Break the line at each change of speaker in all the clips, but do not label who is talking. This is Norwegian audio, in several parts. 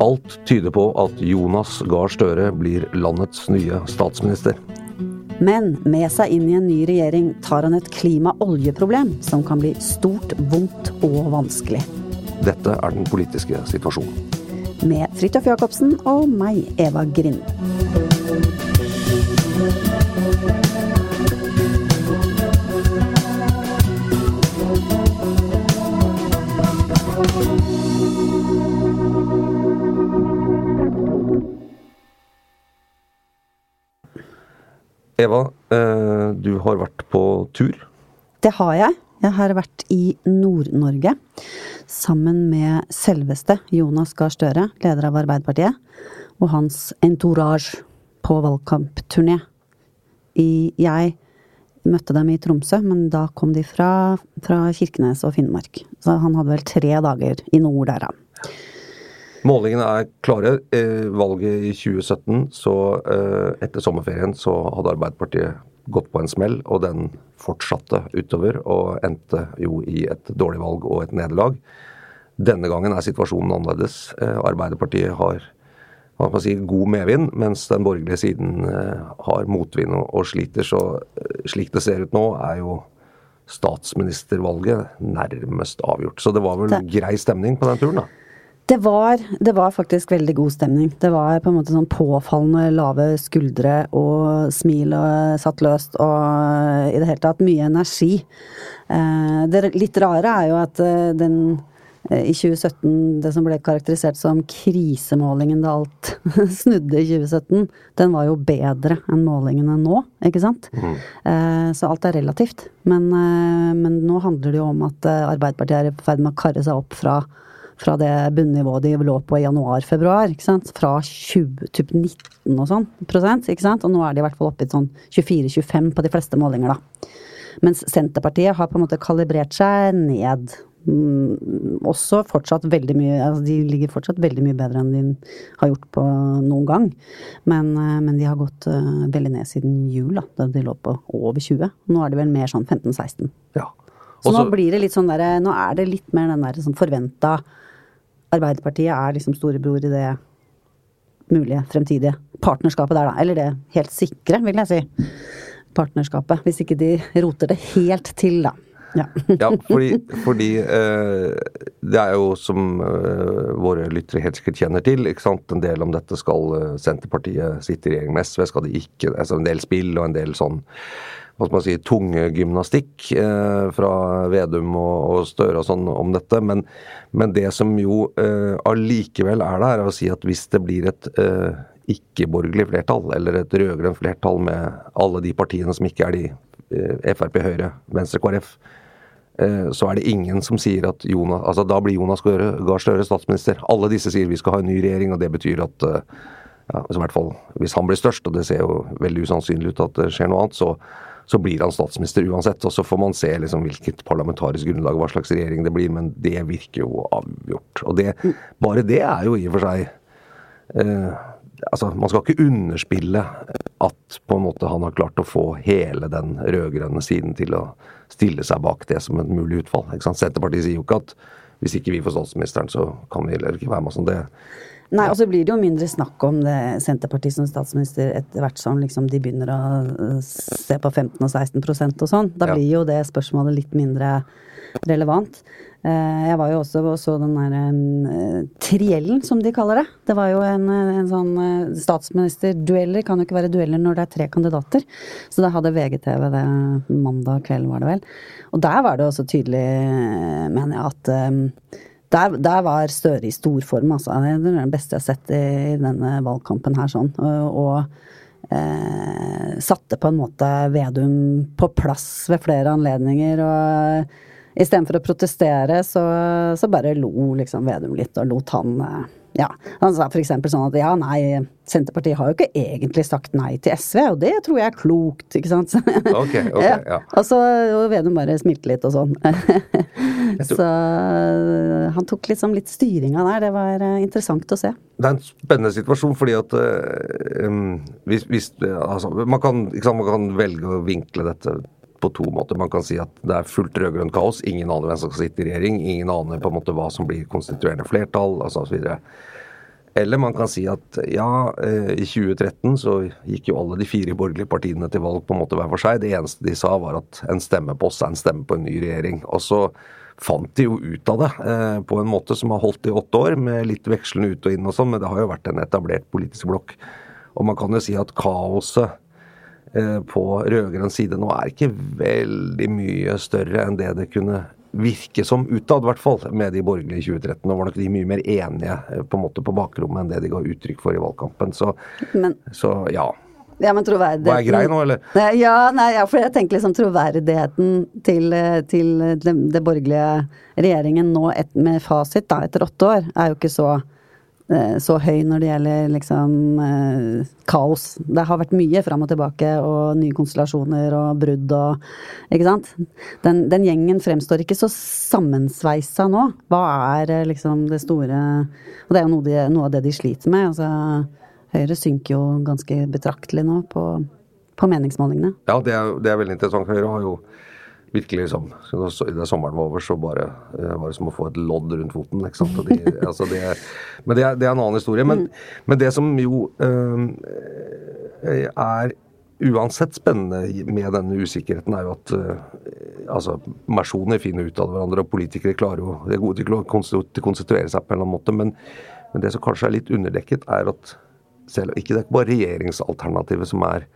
Alt tyder på at Jonas Gahr Støre blir landets nye statsminister.
Men med seg inn i en ny regjering tar han et klima-oljeproblem som kan bli stort, vondt og vanskelig.
Dette er den politiske situasjonen.
Med Fridtjof Jacobsen og meg, Eva Grind.
Eva, eh, du har vært på tur.
Det har jeg. Jeg har vært i Nord-Norge sammen med selveste Jonas Gahr Støre, leder av Arbeiderpartiet, og hans entourage på valgkampturné. Jeg møtte dem i Tromsø, men da kom de fra, fra Kirkenes og Finnmark. Så han hadde vel tre dager i nord der, da.
Målingene er klare. Eh, valget i 2017, så eh, etter sommerferien, så hadde Arbeiderpartiet gått på en smell, og den fortsatte utover og endte jo i et dårlig valg og et nederlag. Denne gangen er situasjonen annerledes. Eh, Arbeiderpartiet har man si, god medvind, mens den borgerlige siden har motvind og, sliter. Så slik det ser ut nå, er jo statsministervalget nærmest avgjort. Så det var vel grei stemning på den turen, da.
Det var, det var faktisk veldig god stemning. Det var på en måte sånn påfallende lave skuldre og smil og satt løst og i det hele tatt mye energi. Eh, Det litt rare er jo at eh, den eh, i 2017, det som ble karakterisert som krisemålingen da alt snudde i 2017, den var jo bedre enn målingene nå, ikke sant? Mm. Så alt er relativt. Men, eh, men nå handler det jo om at eh, Arbeiderpartiet er i ferd med å karre seg opp fra fra det bunnivået de lå på i januar-februar. Fra 20, typ 19 og sånn prosent. ikke sant? Og nå er de i hvert fall oppe i sånn 24-25 på de fleste målinger, da. Mens Senterpartiet har på en måte kalibrert seg ned. Mm, også fortsatt veldig mye altså De ligger fortsatt veldig mye bedre enn de har gjort på noen gang. Men, eh, men de har gått eh, veldig ned siden jul, da, da de lå på over 20. Nå er de vel mer sånn 15-16.
Ja.
Så nå blir det litt sånn der, nå er det litt mer den der sånn forventa Arbeiderpartiet er liksom storebror i det mulige fremtidige partnerskapet der, da. Eller det helt sikre, vil jeg si. Partnerskapet. Hvis ikke de roter det helt til, da. Ja.
Ja, fordi, fordi eh, det er jo som eh, våre lyttere helt sikkert kjenner til, ikke sant? en del om dette skal eh, Senterpartiet sitte i regjering med SV, skal de ikke altså En del spill og en del sånn hva skal man si, tungegymnastikk eh, fra Vedum og, og Støre og sånn om dette. Men, men det som jo eh, allikevel er der, er å si at hvis det blir et eh, ikke-borgerlig flertall, eller et rød-grønt flertall med alle de partiene som ikke er de eh, Frp, Høyre, Venstre, KrF, eh, så er det ingen som sier at Jonas, altså da blir Jonas Gahr Støre statsminister. Alle disse sier vi skal ha en ny regjering, og det betyr at eh, ja, i hvert fall Hvis han blir størst, og det ser jo veldig usannsynlig ut at det skjer noe annet, så, så blir han statsminister uansett. Og så får man se liksom hvilket parlamentarisk grunnlag, hva slags regjering det blir, men det virker jo avgjort. Og det, bare det er jo i og for seg eh, altså, Man skal ikke underspille at på en måte han har klart å få hele den rød-grønne siden til å stille seg bak det som et mulig utfall. Ikke sant? Senterpartiet sier jo ikke at hvis ikke vi får statsministeren, så kan vi heller ikke være med. Sånn det,
Nei, og så blir det jo mindre snakk om det Senterpartiet som statsminister etter hvert som liksom de begynner å uh, se på 15 og 16% og sånn. Da blir jo det spørsmålet litt mindre relevant. Eh, Jeg var jo også og så den der eh, triellen, som de kaller det. Det var jo en, eh, en sånn eh, statsministerdueller. Kan jo ikke være dueller når det er tre kandidater. Så da hadde VGTV det mandag kveld, var det vel. Og der var det også tydelig, eh, mener jeg, at eh, der, der var Støre i storform, altså. Det er det beste jeg har sett i denne valgkampen her, sånn. Og, og eh, satte på en måte Vedum på plass ved flere anledninger. Og istedenfor å protestere, så, så bare lo liksom Vedum litt, og lot han eh, ja, Han sa eksempel sånn at ja, nei, Senterpartiet har jo ikke egentlig sagt nei til SV, og det tror jeg er klokt, ikke sant.
Så, okay, okay, ja.
Og så og Vedum bare smilte litt og sånn. så han tok liksom litt styringa der. Det var eh, interessant å se.
det er en spennende situasjon, fordi at eh, um, hvis, hvis altså, man, kan, sant, man kan velge å vinkle dette på to måter. Man kan si at det er fullt rød-grønt kaos. Ingen aner hvem som skal sitte i regjering. Ingen aner på en måte hva som blir konstituerende flertall, altså osv. Eller man kan si at ja, eh, i 2013 så gikk jo alle de fire borgerlige partiene til valg på en måte hver for seg. Det eneste de sa var at en stemme på oss er en stemme på en ny regjering. Og så fant de jo ut av det eh, på en måte som har holdt i åtte år, med litt vekslende ut og inn og sånn, men det har jo vært en etablert politisk blokk. Og man kan jo si at kaoset på rød-grønn side nå er ikke veldig mye større enn det det kunne virke som utad, i hvert fall, med de borgerlige i 2013. Nå var nok de mye mer enige eh, på en måte på bakrommet enn det de ga uttrykk for i valgkampen. Så,
Men,
så ja.
ja, men troverdigheten
Var jeg grei nå, eller?
Nei, Ja, nei, ja, for jeg tenker liksom troverdigheten til, eh, til det, det borgerlige regjeringen nå et, med fasit da, etter åtte år, er jo ikke så, eh, så høy når det gjelder liksom eh, kaos. Det har vært mye fram og tilbake og nye konstellasjoner og brudd og Ikke sant? Den, den gjengen fremstår ikke så sammensveisa nå. Hva er eh, liksom det store Og det er jo noe, de, noe av det de sliter med. altså Høyre synker jo ganske betraktelig nå på, på meningsmålingene.
Ja, det er, det er veldig interessant. Høyre har jo virkelig liksom så Da sommeren var over, så bare eh, var det som å få et lodd rundt foten. ikke sant? De, altså det, men det er, det er en annen historie. Men, men det som jo øh, er uansett spennende med denne usikkerheten, er jo at eh, altså, personer finner ut av hverandre, og politikere klarer jo, de er gode til å konstituere seg på en eller annen måte. Men, men det som kanskje er litt underdekket, er at selv ikke det er ikke bare regjeringsalternativet som er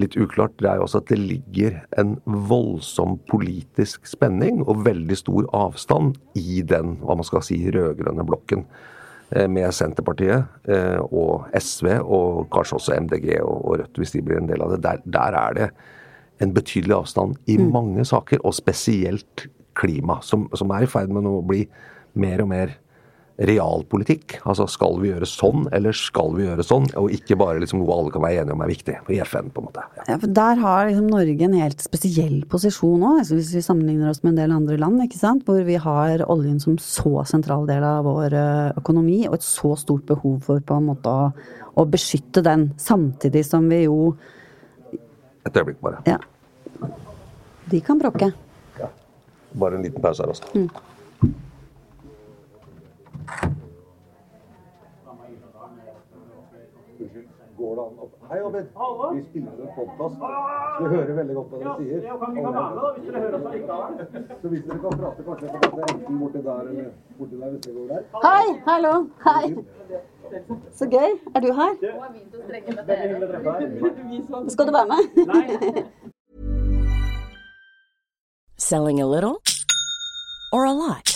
litt uklart, det er jo også at det ligger en voldsom politisk spenning og veldig stor avstand i den hva man skal si, rød-grønne blokken. eh, Med Senterpartiet eh, og SV, og kanskje også MDG og og Rødt, hvis de blir en del av det. Der, der er det en betydelig avstand i mange saker, og spesielt klima, som, som er i ferd med å bli mer og mer realpolitikk. Altså skal vi gjøre sånn, eller skal vi gjøre sånn? Og ikke bare liksom noe alle kan være enige om er viktig. I FN, på en måte. Ja.
Ja, for Der har liksom Norge en helt spesiell posisjon òg, hvis vi sammenligner oss med en del andre land. ikke sant? Hvor vi har oljen som så sentral del av vår økonomi, og et så stort behov for på en måte å, å beskytte den. Samtidig som vi jo
Et øyeblikk, bare.
Ja. De kan bråke.
Bare en liten pause her, Går det an å Hei, Abid. Vi spiller en podkast. Vi hører veldig godt hva dere sier.
Ja, kan vi kan være med da, hvis dere hører oss allikevel?
Så hvis dere kan prate, kanskje kan prate enten borti der eller borti der, hvis det går der.
Hei! Hallo! Hei! Så gøy. Er du her?
Å.
Skal du være med?
Nei,
Selling a little or a lot?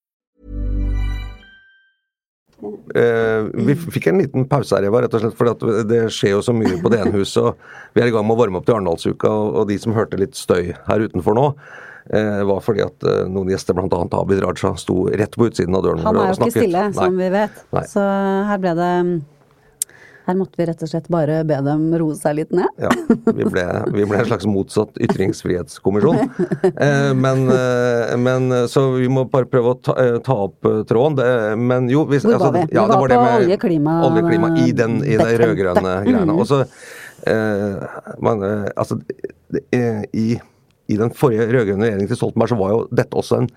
Eh, vi fikk en liten pause her, Eva, rett og slett for at det skjer jo så mye på det ene huset. og Vi er i gang med å varme opp til Arendalsuka, og, og de som hørte litt støy her utenfor nå, eh, var fordi at eh, noen gjester, bl.a. Abid Raja, sto rett på utsiden av døren
Han er jo ikke
stille,
stille, som vi vet.
Nei.
Så her ble det Her måtte vi rett og slett bare be dem roe seg litt ned.
Ja, vi ble, vi ble en slags motsatt ytringsfrihetskommisjon. Eh, men, eh, men Så vi må bare prøve å ta, eh, ta opp tråden. Det, men jo hvis,
Hvor var altså, Vi
Ja, det
var
var
på olje, klima-
olje, klima i, den, i de rød-grønne greiene.
Mhm.
Og så man, Altså, i, i den forrige rød-grønne regjeringen til Stoltenberg så var jo dette også en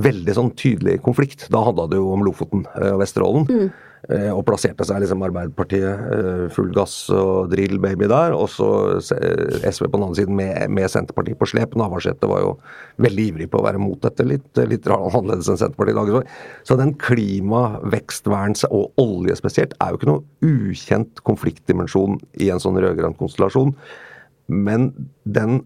veldig sånn tydelig konflikt. Da handla det jo om Lofoten og Vesterålen.
Mm.
Eh, Og plasserte seg liksom Arbeiderpartiet eh, full gass og drill baby der. Og så eh, SV på den andre siden med, med Senterpartiet på slep. Navarsete var jo veldig ivrig på å være mot dette. Litt, litt annerledes enn Senterpartiet i dag. Så den klima, vekstvern og olje spesielt er jo ikke noe ukjent konfliktdimensjon i en sånn rød-grønn konstellasjon. Men den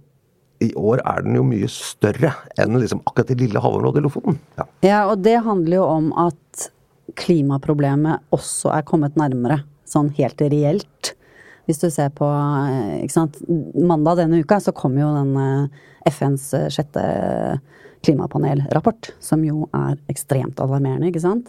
i år er den jo mye større enn liksom akkurat det lille havområdet i Lofoten. Ja.
Ja, og det handler jo om at klimaproblemet også er kommet nærmere, sånn helt reelt. Hvis du ser på eh, sant? Mandag denne uka så kom jo den eh, FNs eh, sjette klimapanelrapport, som jo er ekstremt alarmerende, ikke sant.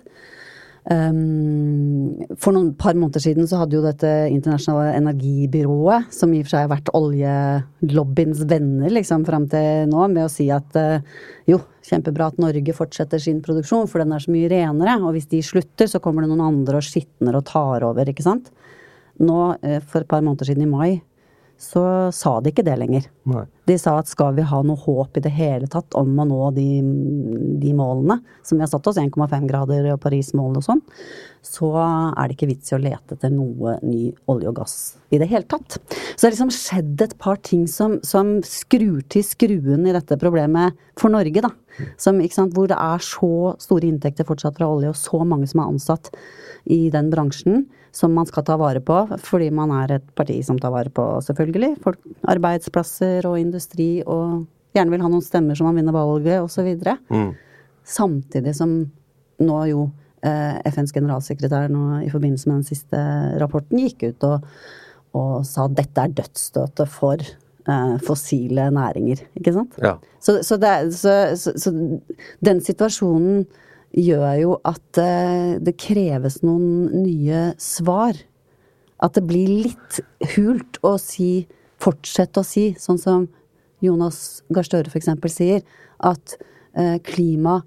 Um, for noen par måneder siden så hadde jo dette internasjonale energibyrået, som i og for seg har vært oljelobbyens venner liksom fram til nå, med å si at uh, jo, kjempebra at Norge fortsetter sin produksjon, for den er så mye renere. Og hvis de slutter, så kommer det noen andre og skitner og tar over, ikke sant. Nå, uh, for et par måneder siden i mai, så sa de ikke det lenger.
Nei.
De sa at skal vi ha noe håp i det hele tatt om å nå de, de målene som vi har satt oss, 1,5 grader og Paris-målene og sånn, så er det ikke vits i å lete etter noe ny olje og gass i det hele tatt. Så det har liksom skjedd et par ting som, som skrur til skruen i dette problemet for Norge, da. Som, sant, hvor det er så store inntekter fortsatt fra olje, og så mange som er ansatt i den bransjen som man skal ta vare på, fordi man er et parti som tar vare på, selvfølgelig, folk, arbeidsplasser og industri, og gjerne vil ha noen stemmer som man vinner valget, osv.
Mm.
Samtidig som nå jo eh, FNs generalsekretær nå i forbindelse med den siste rapporten gikk ut og, og sa at dette er dødsstøtet for fossile næringer, ikke sant?
Ja.
Så, så, det, så, så, så den situasjonen gjør jo at eh, det kreves noen nye svar. At det blir litt hult å si, fortsette å si, sånn som Jonas Gahr Støre f.eks. sier, at eh, klima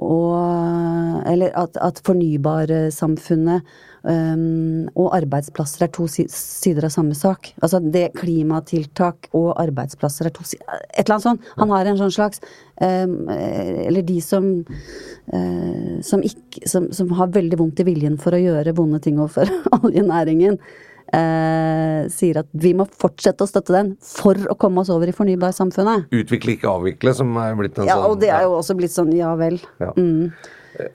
og Eller at, at fornybarsamfunnet um, og arbeidsplasser er to sider av samme sak. Altså det klimatiltak og arbeidsplasser er to sider Et eller annet sånt. Han har en sånn slags um, Eller de som uh, som, ikke, som, som har veldig vondt i viljen for å gjøre vonde ting overfor oljenæringen. Uh, sier at vi må fortsette å støtte den for å komme oss over i fornybarsamfunnet.
Utvikle, ikke avvikle, som er blitt en
Ja,
sånn
og det er jo også blitt sånn, ja vel.
Ja.
Mm.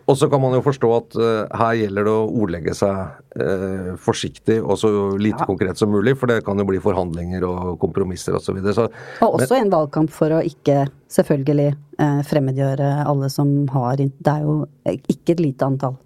Og så kan man jo forstå at uh, her gjelder det å ordlegge seg uh, forsiktig og så lite
Ja.
konkret som mulig, for det kan jo bli forhandlinger og kompromisser osv. Så videre. så
Og også en valgkamp for å ikke, selvfølgelig, uh, fremmedgjøre alle som har Det er jo ikke et lite antall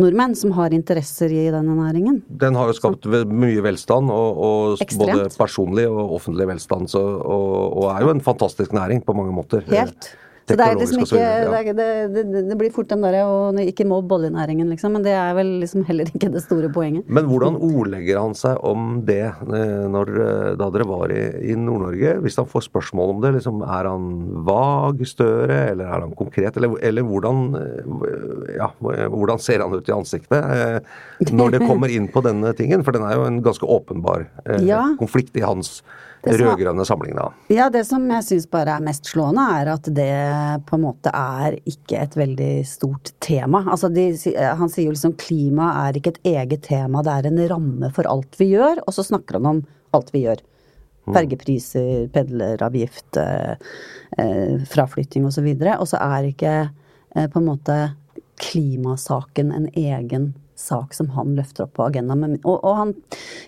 nordmenn som har interesser i denne næringen.
Den har jo skapt mye velstand, og, og både personlig og offentlig velstand, så, og, og er jo en fantastisk næring på mange måter.
Helt. Så det liksom ikke det, det, det, blir fort den derre å ikke mobb oljenæringen, liksom. Men det er vel liksom heller ikke det store poenget.
Men hvordan ordlegger han seg om det eh, når, eh, da dere var i, i Nord-Norge? Hvis han får spørsmål om det, liksom, er han vag, Støre, eller er han konkret? Eller, eller hvordan, eh, ja, hvordan ser han ut i ansiktet når det kommer inn på denne tingen? For den er jo en ganske åpenbar eh,
Ja.
konflikt i hans rød-grønne da.
Ja, det som jeg syns bare er mest slående, er at det på en måte er ikke et veldig stort tema. Altså, de, han sier jo liksom klima er ikke et eget tema, det er en ramme for alt vi gjør, og så snakker han om alt vi gjør. Fergepriser, pendleravgift, eh, eh, fraflytting osv. Og, så og så er ikke eh, på en måte klimasaken en egen sak som han løfter opp på agendaen. Og, og han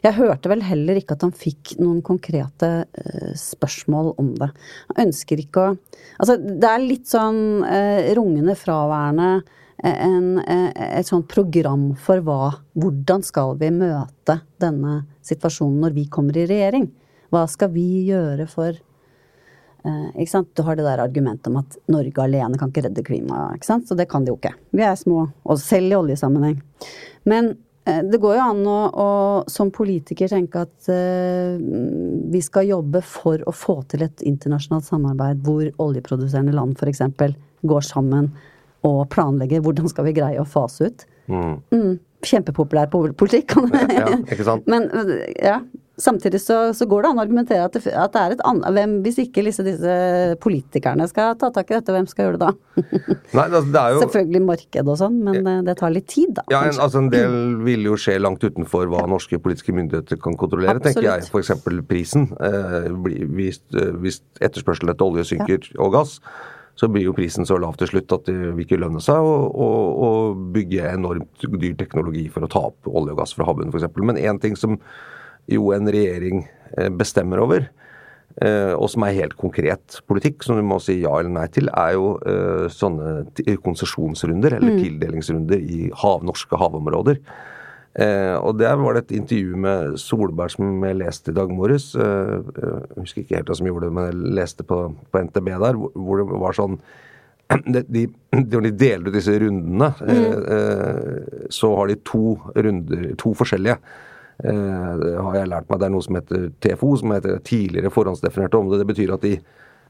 Jeg hørte vel heller ikke at han fikk noen konkrete uh, spørsmål om det. Han ønsker ikke å Altså, det er litt sånn uh, rungende fraværende eh, en, et sånt program for hva Hvordan skal vi møte denne situasjonen når vi kommer i regjering? Hva skal vi gjøre for Eh? Du har det der argumentet om at Norge alene kan ikke redde klimaet. Så det kan de jo ikke. Vi er små, og selv i oljesammenheng. Men eh, det går jo an å, å som politiker tenke at eh, vi skal jobbe for å få til et internasjonalt samarbeid hvor oljeproduserende land f.eks. går sammen og planlegger hvordan skal vi greie å fase ut.
Mm.
Mm, kjempepopulær politikk.
Ja, ikke sant?
Men ja, samtidig så, så går det an å argumentere at det, at det er et annet hvem, Hvis ikke disse, disse politikerne skal ta tak i dette, hvem skal gjøre det da?
Nei, altså, det er jo
Selvfølgelig marked og sånn, men det, det tar litt tid, da.
Ja, en, altså En del vil jo skje langt utenfor hva norske politiske myndigheter kan kontrollere, tenker jeg.
Absolutt.
F.eks. prisen. Eh, hvis, eh, hvis etterspørselen etter olje synker og gass, så blir jo prisen så lav til slutt at det vil ikke lønne seg å, å, å bygge enormt dyr teknologi for å ta opp olje og gass fra havbunnen, f.eks. Men én ting som jo en regjering eh, bestemmer over, eh, og som er helt konkret politikk, som du må si ja eller nei til, er jo eh, sånne konsesjonsrunder eller
Mm.
tildelingsrunder i hav, norske havområder. Eh, og der var det et intervju med Solberg som jeg leste i dag morges. Jeg husker ikke helt hva som gjorde det, men jeg leste på, på NTB der, hvor, det var sånn de, de, Når de deler ut disse rundene, eh, eh, så har de to runder, to forskjellige. Eh, det har jeg lært meg. Det er noe som heter TFO, som heter tidligere forhåndsdefinerte områder. Det betyr at i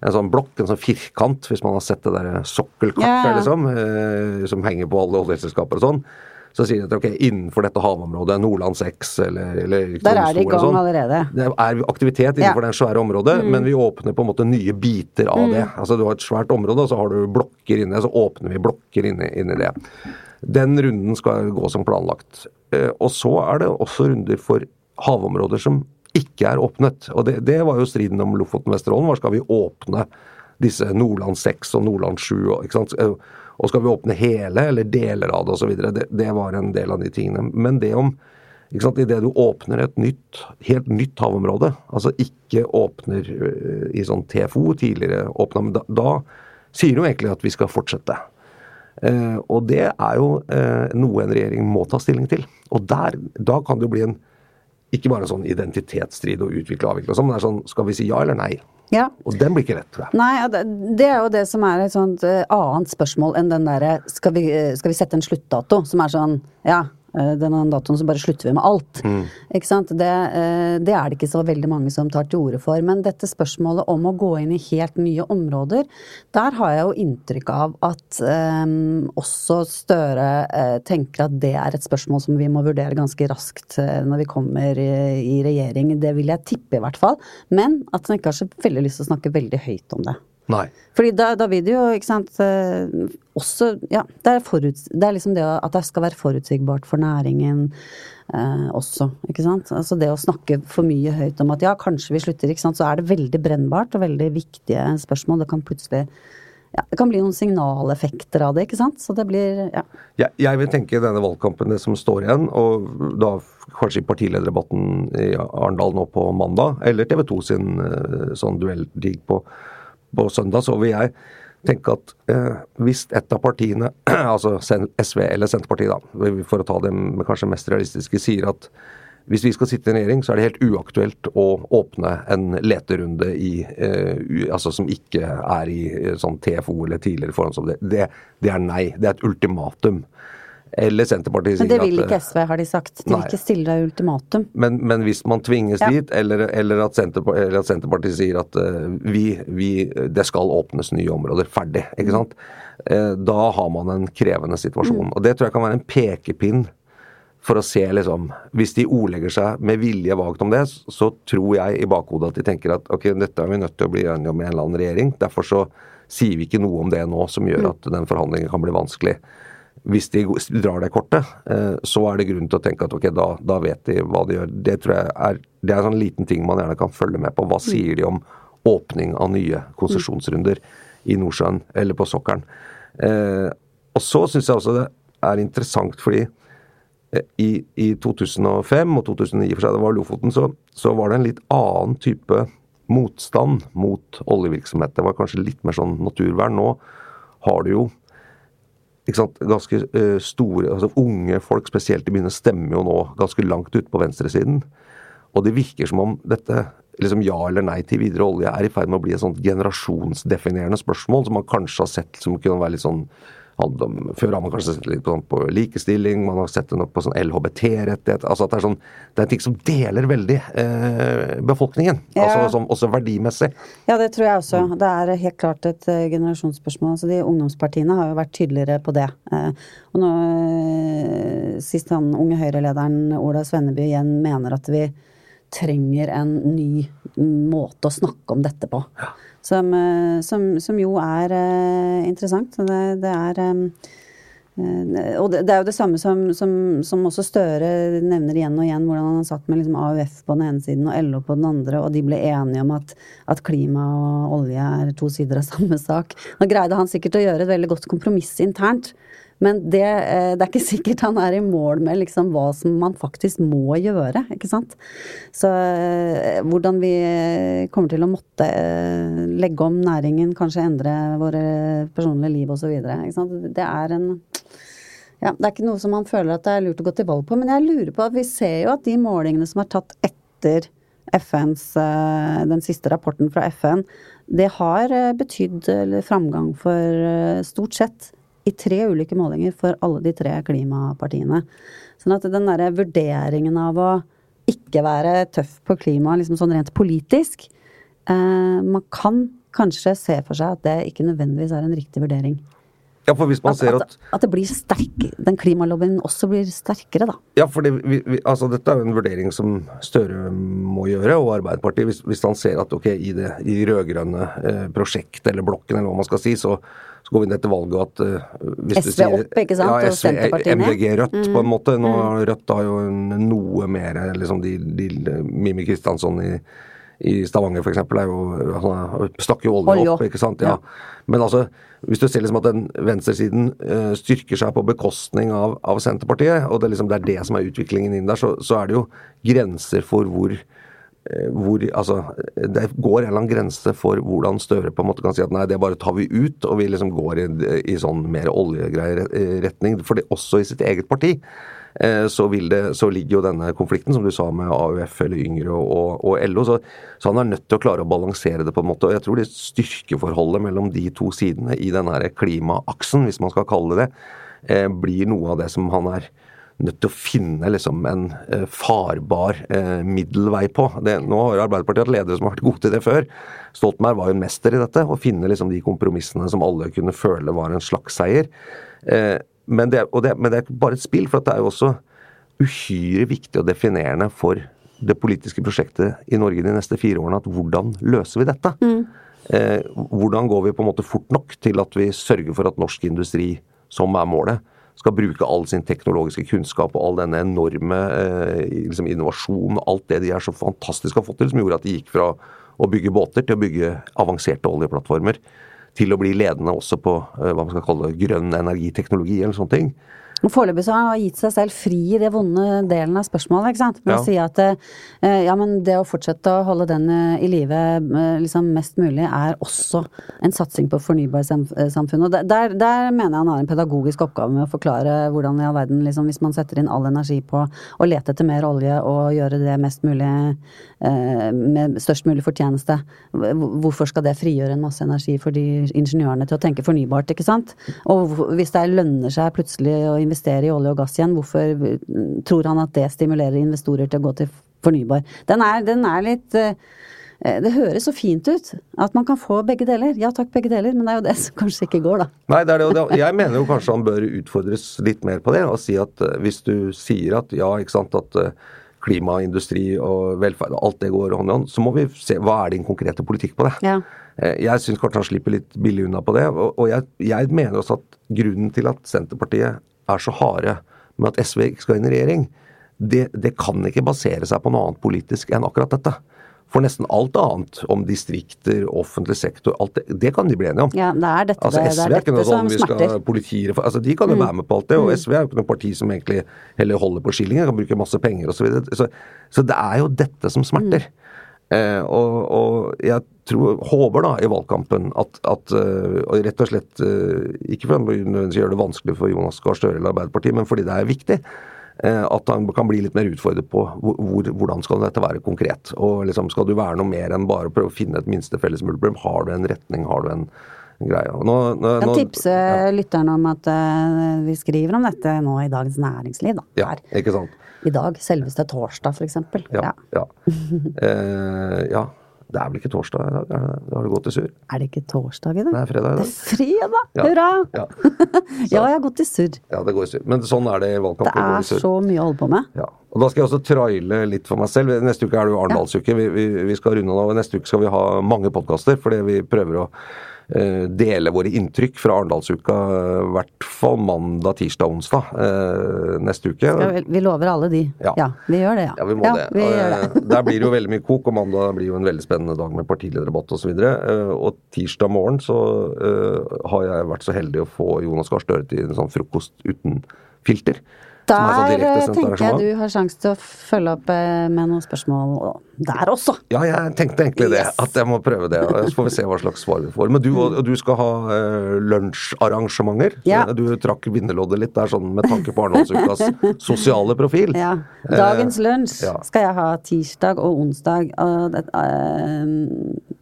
en sånn blokk, en sånn firkant, hvis man har sett det der sokkelkartet
yeah.
liksom, eh, som henger på alle oljeselskaper og sånn, så sier de at ok, innenfor dette havområdet, Nordland 6 eller, eller
Der er de i gang
sånn,
allerede.
Det er aktivitet innenfor
Ja.
det svære området, men vi åpner på en måte nye biter av det. Altså Du har et svært område, og så har du blokker inne, så åpner vi blokker inne i det. Den runden skal gå som planlagt. Eh, Og så er det også runder for havområder som ikke er åpnet. Og det, det var jo striden om Lofoten og Vesterålen. Hvor skal vi åpne disse Nordland 6 og Nordland 7? Og? Eh, og skal vi åpne hele eller deler av det osv.? Det, det var en del av de tingene. Men det om ikke sant? Idet du åpner et nytt, helt nytt havområde, altså ikke åpner øh, i sånn TFO, tidligere åpna, men da, da sier du egentlig at vi skal fortsette. Eh, og det er jo eh, noe en regjering må ta stilling til. Og der, da kan det jo bli en ikke bare en sånn identitetsstrid og utvikle og avvikle og sånn, men det er sånn skal vi si ja eller nei?
Ja.
Og den blir ikke rett, tror jeg.
Nei, det, er jo det som er et sånt eh, annet spørsmål enn den derre skal, vi, skal vi sette en sluttdato? Som er sånn ja, denne datoen så bare slutter vi med alt. Ikke sant? Det, eh, det er det ikke så veldig mange som tar til orde for. Men dette spørsmålet om å gå inn i helt nye områder, der har jeg jo inntrykk av at um, også Støre uh, tenker at det er et spørsmål som vi må vurdere ganske raskt eh, når vi kommer i, i regjering. Det vil jeg tippe i hvert fall. Men at han ikke har så veldig lyst til å snakke veldig høyt om det.
Nei.
Fordi da, da vil det jo, ikke sant eh, Også Ja, det er, foruts, det er liksom det at det skal være forutsigbart for næringen eh, også, ikke sant. Altså det å snakke for mye høyt om at ja, kanskje vi slutter, ikke sant. Så er det veldig brennbart og veldig viktige spørsmål. Det kan plutselig ja, det kan bli noen signaleffekter av det, ikke sant. Så det blir ja.
Jeg, jeg vil tenke denne valgkampen det som står igjen, og da kanskje i partilederdebatten i Arendal nå på mandag, eller TV 2 sin eh, sånn duelldig på, på søndag, så vil jeg tenke at eh, hvis et av partiene, altså SV eller Senterpartiet, da, for å ta dem kanskje mest realistiske, sier at hvis vi skal sitte i en regjering, så er det helt uaktuelt å åpne en leterunde i, eh, altså som ikke er i eh, sånn TFO eller tidligere forhåndsoppdelt. Det, det er nei. Det er et ultimatum. Eller Senterpartiet
sier at Men det vil ikke SV, har de sagt. De vil ikke stille deg ultimatum.
Men, men, hvis man tvinges ja. dit, eller, eller, at eller, at Senterpartiet sier at uh, vi, vi, det skal åpnes nye områder, ferdig, ikke sant. Uh, da har man en krevende situasjon. Mm. Og det tror jeg kan være en pekepinn for å se, liksom Hvis de ordlegger seg med vilje vagt om det, så tror jeg i bakhodet at de tenker at ok, dette er vi nødt til å bli enige om i en eller annen regjering. Derfor så sier vi ikke noe om det nå som gjør mm. at den forhandlingen kan bli vanskelig. Hvis de drar det kortet, eh, så er det grunn til å tenke at ok, da, da vet de hva de gjør. Det tror jeg er, det er en sånn liten ting man gjerne kan følge med på. Hva mm. sier de om åpning av nye konsesjonsrunder i Nordsjøen eller på sokkelen? Eh, og så syns jeg også det er interessant fordi i, i 2005 og 2009, for seg det var Lofoten, så, så, var det en litt annen type motstand mot oljevirksomhet. Det var kanskje litt mer sånn naturvern. Nå har du jo ganske uh, store altså Unge folk spesielt, de begynner å stemme jo nå ganske langt ute på venstresiden. Og det virker som om dette liksom ja eller nei til videre olje er i ferd med å bli et sånt generasjonsdefinerende spørsmål som man kanskje har sett som kunne være litt sånn om, Før har man kanskje sett litt på, på likestilling, man har sett det nok på sånn LHBT-rettighet altså at Det er sånn, det er ting som deler veldig eh, befolkningen. Ja. altså som, Også verdimessig.
Ja, det tror jeg også. Det er helt klart et uh, generasjonsspørsmål. altså de Ungdomspartiene har jo vært tydeligere på det. Uh, og nå uh, Sist han unge Høyre-lederen Ola Svenneby igjen mener at vi trenger en ny måte å snakke om dette på. Ja. Som, eh, som, som, jo er uh, interessant. Det, det er uh, og det, er jo det samme som, som, også Støre nevner igjen og igjen, hvordan han har satt med liksom AUF på den ene siden og LO på den andre, og de ble enige om at, at klima og olje er to sider av samme sak. Nå greide han sikkert å gjøre et veldig godt kompromiss internt. Men det, eh, det, er ikke sikkert han er i mål med liksom hva som man faktisk må gjøre, ikke sant. Så eh, hvordan vi kommer til å måtte eh, legge om næringen, kanskje endre våre personlige liv osv. Det er en ja, Det er ikke noe som man føler at det er lurt å gå til valg på. Men jeg lurer på at vi ser jo at de målingene som er tatt etter FNs, den siste rapporten fra FN, det har betydd framgang for stort sett i tre ulike målinger for alle de tre klimapartiene. Sånn at den derre vurderingen av å ikke være tøff på klima liksom sånn rent politisk eh, Man kan kanskje se for seg at det ikke nødvendigvis er en riktig vurdering.
Ja, for hvis man
at,
ser
at, at det blir sterk, den klimalobbyen også blir sterkere, da.
Ja, for det, vi, vi, altså, dette er jo en vurdering som Støre må gjøre, og Arbeiderpartiet. Hvis, hvis han ser at ok, i det i rød-grønne eh, prosjektet eller blokken, eller hva man skal si, så, så går vi ned til valget at uh,
hvis SV sier, opp, ikke sant? Ja, SV, og
MDG Rødt, mm. på en måte. Nå mm. Rødt har jo noe mer liksom de, de, Mimi Kristiansson i, i Stavanger f.eks. er jo Han snakker jo olje opp, ikke sant. Ja. Men altså, hvis du ser liksom at den venstresiden uh, styrker seg på bekostning av, av Senterpartiet, og det, liksom, det, er det som er utviklingen inn der, så, så er det jo grenser for hvor Eh, hvor altså, Det går en eller annen grense for hvordan Støre på en måte kan si at nei, det bare tar vi ut, og vi liksom går i, i sånn mer oljegreieretning. For det, også i sitt eget parti eh, så, det, så, ligger jo denne konflikten, som du sa, med AUF eller Yngre og, og LO. Så, så, han er nødt til å klare å balansere det på en måte. Og jeg tror det styrkeforholdet mellom de to sidene i denne klimaaksen, hvis man skal kalle det det, eh, blir noe av det som han er nødt til å finne liksom en eh, farbar eh, middelvei på. Det, nå har Arbeiderpartiet hatt ledere som har vært gode til det før. Stoltenberg var jo en mester i dette, å finne liksom de kompromissene som alle kunne føle var en slags seier. Eh, men, det, det, men, det, er ikke bare et spill, for det er jo også uhyre viktig og definerende for det politiske prosjektet i Norge de neste fire årene at hvordan løser vi dette? Mm. Eh, hvordan går vi på en måte fort nok til at vi sørger for at norsk industri, som er målet, skal bruke all sin teknologiske kunnskap og all denne enorme eh, liksom innovasjonen, alt det de er så fantastisk har fått til, som gjorde at de gikk fra å bygge båter til å bygge avanserte oljeplattformer, til å bli ledende også på eh, hva man skal kalle grønn energiteknologi eller sånne ting.
Foreløpig så har han gitt seg selv fri i det vonde delen av spørsmålet. ikke sant? Med
Ja.
å si at eh, ja, men det å fortsette å holde den eh, i live eh, liksom mest mulig, er også en satsing på fornybarsamfunnet. Og der, der, mener jeg han har en pedagogisk oppgave med å forklare hvordan i all verden, liksom, hvis man setter inn all energi på å lete etter mer olje og gjøre det mest mulig med størst mulig fortjeneste, hvorfor skal det frigjøre en masse energi for de ingeniørene til å tenke fornybart, ikke sant? Og hvis det lønner seg plutselig å investere i olje og gass igjen, hvorfor mm, tror han at det stimulerer investorer til å gå til fornybar? Den er, den er litt eh, det høres så fint ut at man kan få begge deler. Ja takk, begge deler, men det er jo det som kanskje ikke går, da.
Nei, det det, jeg mener jo kanskje han bør utfordres litt mer på det. Og si at eh, hvis du sier at ja, ikke sant, at klima, industri og velferd og alt det går hånd i hånd, så må vi se hva er din konkrete politikk på det.
Ja.
Eh, Jeg syns kanskje han slipper litt billig unna på det. Og jeg, jeg mener også at grunnen til at Senterpartiet er så harde med at SV ikke skal inn i regjering, det, det kan ikke basere seg på noe annet politisk enn akkurat dette. For nesten alt annet om distrikter, offentlig sektor, alt det, det kan de bli enige om.
Ja, det er dette,
Altså SV
det
er
er
ikke noe sånn vi skal politiere altså De kan jo være med på alt det, og SV er jo ikke noe parti som egentlig heller holder på skillingen, kan bruke masse penger osv. Så, videre. så Så det er jo dette som smerter. Eh, og, og jeg tror, håper da i valgkampen at, at eh, og rett og slett eh, Ikke for å gjøre det vanskelig for Jonas Gahr Støre eller Arbeiderpartiet, men fordi det er viktig. Eh, At han kan bli litt mer utfordret på hvor, hvor, hvordan skal dette være konkret. Og liksom, Skal du være noe mer enn bare å prøve å finne et minste felles multiplum? Har du en retning? Har du en, greie? Nå, nå,
Kan
nå-
tipse lytterne om at uh, vi skriver om dette nå i Dagens Næringsliv, da.
Ja, ikke sant.
I dag, selveste torsdag, for eksempel.
Ja. ja. Eh, ja. Det er vel ikke torsdag i dag? Har du gått i surr?
Er det ikke torsdag i dag?
Det er fredag i
Det er fredag!
Ja.
Hurra!
Ja.
Ja, jeg har gått i surr.
ja, det går i surr. Men sånn er det i valgkamp.
Det er så mye å holde på med.
Ja. Og Da skal jeg også traile litt for meg selv. Neste uke er det jo Arendalsuke. Vi, vi, vi skal runde og Neste uke skal vi ha mange podkaster, fordi vi prøver å dele våre inntrykk fra Arendalsuka eh, i hvert fall mandag, tirsdag, onsdag eh, neste uke.
Vi, vi lover alle de.
Ja.
vi gjør det, ja.
Ja, vi må det.
vi
eh,
det.
Der blir det jo veldig mye kok, og mandag blir jo en veldig spennende dag med partilederdebatt osv. Og, og tirsdag morgen så eh, har jeg vært så heldig å få Jonas Gahr Støre til en sånn frokost uten filter.
Der eh, tenker jeg du har sjanse til å følge opp eh, med noen spørsmål der også.
Ja, jeg tenkte egentlig det.
Yes.
At jeg må prøve det. Så får vi se hva slags svar vi får. Men du, du skal ha eh, lunsjarrangementer.
Ja.
Du trakk vinnerloddet litt der sånn med tanke på Arendalsukas sosiale profil.
Ja. Dagens lunsj
ja.
skal jeg ha tirsdag og onsdag. Og det,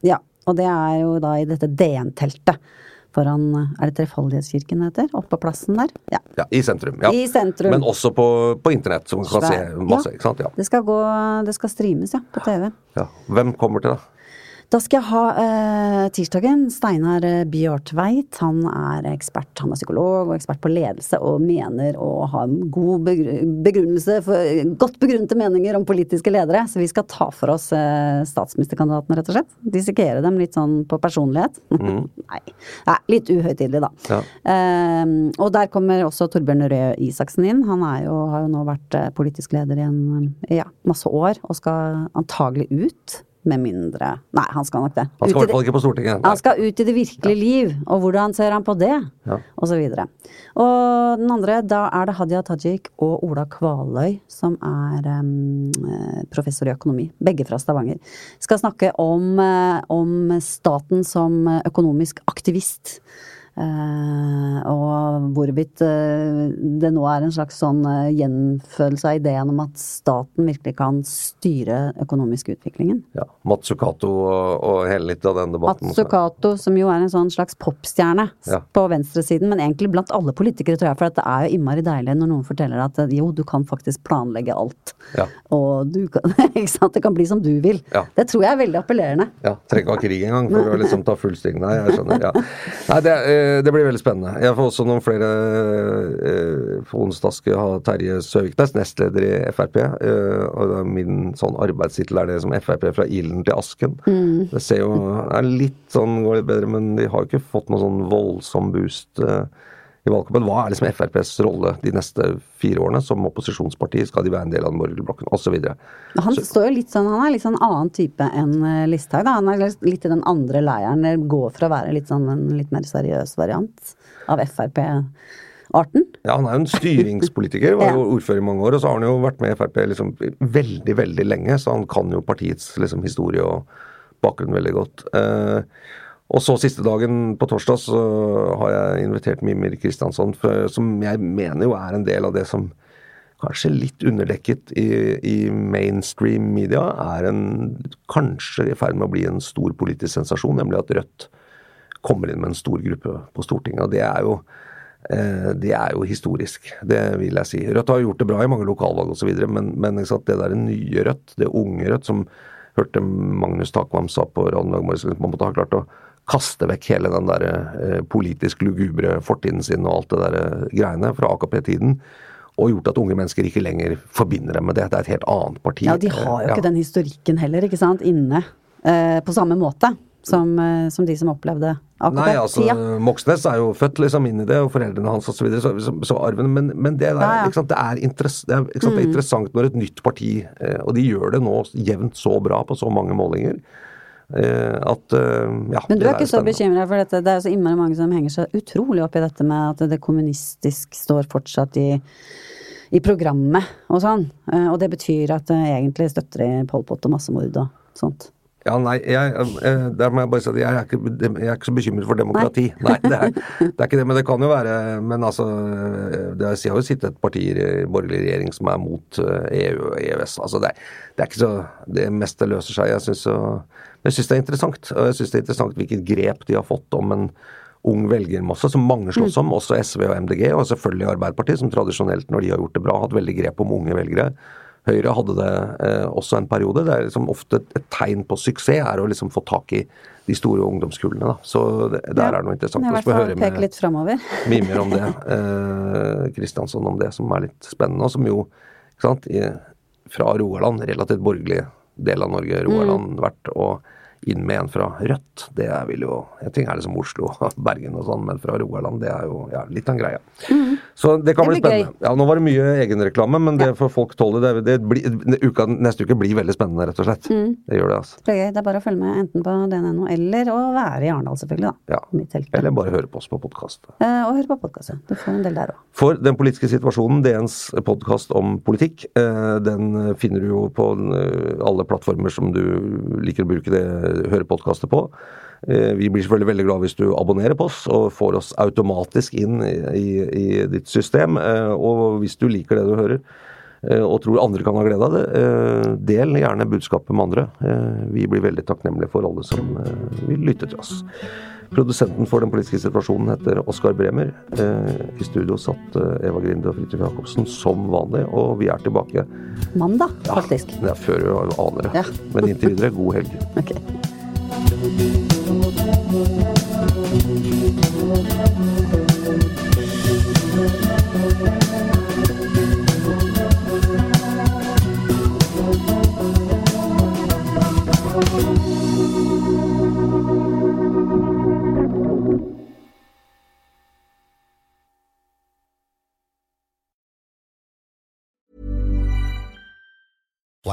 ja. Og det er jo da i dette DN-teltet foran Er det Trefaldighetskirken det heter? Oppe på plassen der? Ja.
Ja, I sentrum. Ja.
I sentrum.
Men også på, på internett, man kan se masse.
ja.
ikke sant? Ja.
Det skal gå Det skal streames, ja. På TV.
Ja. Hvem kommer til, da?
Da skal jeg ha eh, tirsdagen Steinar eh, Bjørtveit. Han er ekspert, han er psykolog og ekspert på ledelse og mener å ha en god begrunnelse for godt begrunnede meninger om politiske ledere. Så vi skal ta for oss eh, statsministerkandidatene, rett og slett. Dissekere dem litt sånn på personlighet. Nei. Nei, litt uhøytidelig, da.
Ja.
Eh, og der kommer også Torbjørn Røe Isaksen inn. Han er jo, har jo nå vært eh, politisk leder i en ja, masse år, og skal antagelig ut. Med mindre Nei, han skal nok det.
Han skal i hvert fall ikke på Stortinget. Nei.
han skal ut i det virkelige liv, og hvordan ser han på det?
Ja.
Og så videre. Og den andre, da er det Hadia Tajik og Ola Kvaløy, som er eh, professor i økonomi. Begge fra Stavanger. Skal snakke om, eh, om staten som økonomisk aktivist. Eh, og hvorvidt eh, det nå er en slags sånn eh, gjenfølelse av ideen om at staten virkelig kan styre økonomisk utviklingen.
Ja. Matsukato og, og hele litt av den debatten.
Matsukato, som jo er en sånn slags popstjerne
Ja.
på venstresiden, men egentlig blant alle politikere, tror jeg. For at det er jo innmari deilig når noen forteller at jo, du kan faktisk planlegge alt.
Ja.
Og du kan Ikke sant? Det kan bli som du vil.
Ja.
Det tror jeg er veldig appellerende.
Ja, Trenger ikke ha krig engang for å liksom ta full sting. Nei, jeg skjønner. Ja. Nei, det, eh, det blir veldig spennende. Jeg får også noen flere eh, På onsdag skal jeg ha Terje Søviknes, nestleder i Frp. eh, og min sånn arbeidstittel er det som Frp fra ilden til asken. Det ser jo er litt sånn går litt bedre, men de har jo ikke fått noen sånn voldsom boost. eh, i valgkampen. Hva er liksom FrPs rolle de neste fire årene som opposisjonsparti? Skal de være en del av den borgerlige blokken, osv.?
Han står jo litt sånn, han er litt sånn annen type enn eh, Listhaug. Han er litt i den andre leiren. Går for å være litt sånn en litt mer seriøs variant av Frp. arten?
Ja, han er jo en styringspolitiker. Var jo ordfører i mange år, og så har han jo vært med i Frp liksom veldig, veldig lenge, så han kan jo partiets liksom historie og bakgrunn veldig godt. Eh, og så siste dagen, på torsdag, så har jeg invitert Mimir Kristiansson, som jeg mener jo er en del av det som kanskje litt underdekket i, i mainstream media, er en, kanskje i ferd med å bli en stor politisk sensasjon, nemlig at Rødt kommer inn med en stor gruppe på Stortinget. og det er jo eh, det er jo historisk, det vil jeg si. Rødt har gjort det bra i mange lokalvalg osv., men, men sant, det der nye Rødt, det unge Rødt, som hørte Magnus Takvam sa på Radio Morgen, man måtte ha klart å kaste vekk hele den der eh, politisk lugubre fortiden sin og alt det der eh, greiene fra AKP-tiden, og gjort at unge mennesker ikke lenger forbinder dem med det. Det er et helt annet parti.
Ja, de har jo
ikke
ikke den historikken heller, ikke sant, inne eh, på samme måte som, eh, som de som opplevde
Nei, altså
AKP-tida.
Moxnes er jo født liksom inn i det, og foreldrene hans osv. Så, videre, så, så, så arven Men, men det, der,
Ja, ja.
Ikke sant, det, er det, er, ikke sant, det er interessant når et nytt parti, og de gjør det nå jevnt så bra på så mange målinger, at eh, ja,
Men du er ikke så bekymra for dette? Det er så innmari mange som henger seg utrolig opp i dette med at det kommunistisk står fortsatt i, i programmet og sånn. Eh, Og det betyr at egentlig støtter de Pol Pot og massemord og sånt.
Ja, nei, jeg, eh, der må jeg bare si at jeg er ikke, jeg er ikke så bekymret for demokrati. Nei, det, er, det er ikke det, men det kan jo være Men altså, det er, jeg har jo sittet et parti i borgerlig regjering som er mot eh, EU og EØS. Altså, det, det er ikke så Det meste løser seg. Jeg syns men jeg syns det er interessant. Og jeg syns det er interessant hvilket grep de har fått om en ung velgermasse, som mange slåss om, også SV og MDG, og selvfølgelig Arbeiderpartiet, som tradisjonelt, når de har gjort det bra, har hatt veldig grep om unge velgere. Høyre hadde det eh, også en periode. Det er liksom ofte et tegn på suksess er å liksom få tak i de store ungdomskullene. Da. Så det, der er det noe interessant. Vi
hvert
høre med
litt.
Mimer om det. Eh, Kristiansson om det, som er litt spennende. Og som jo, ikke sant, i, fra Rogaland, relativt borgerlig del av Norge, Rogaland vært, og inn med en fra Rødt. Det vil jo En ting er liksom Oslo og Bergen og sånn, men fra Rogaland, det er jo ja, litt av en greie. Så det kan
Det
bli
spennende.
spennende. Ja, Nå var det mye egenreklame, men det får folk tåle. Det, det blir, uka, neste uke blir veldig spennende, rett og slett. Det gjør det, altså.
Det er gøy. Det er bare å følge med enten på DNNO eller å være i Arendal, selvfølgelig, da.
Ja. Eller bare høre på oss på podkast.
Eh, og høre på podkast. Du får en del der òg.
For den politiske situasjonen, DNs podkast om politikk, eh, den finner du jo på eh, alle plattformer som du liker å bruke det hørepodkastet på. Eh, Vi blir selvfølgelig veldig glad hvis du abonnerer på oss og får oss automatisk inn i, i, ditt system. Eh, Og hvis du liker det du hører eh, og tror andre kan ha glede av det, del gjerne budskapet med andre. Vi blir veldig takknemlige for alle som vil lytte til oss. Produsenten for den politiske situasjonen heter Oskar Bremer. Eh, I studio satt eh, Eva Grinde og Fridtjof Jacobsen som vanlig, og vi er tilbake
Mandag, faktisk.
det er før du aner det.
Ja.
Men inntil videre, god helg.
Ok.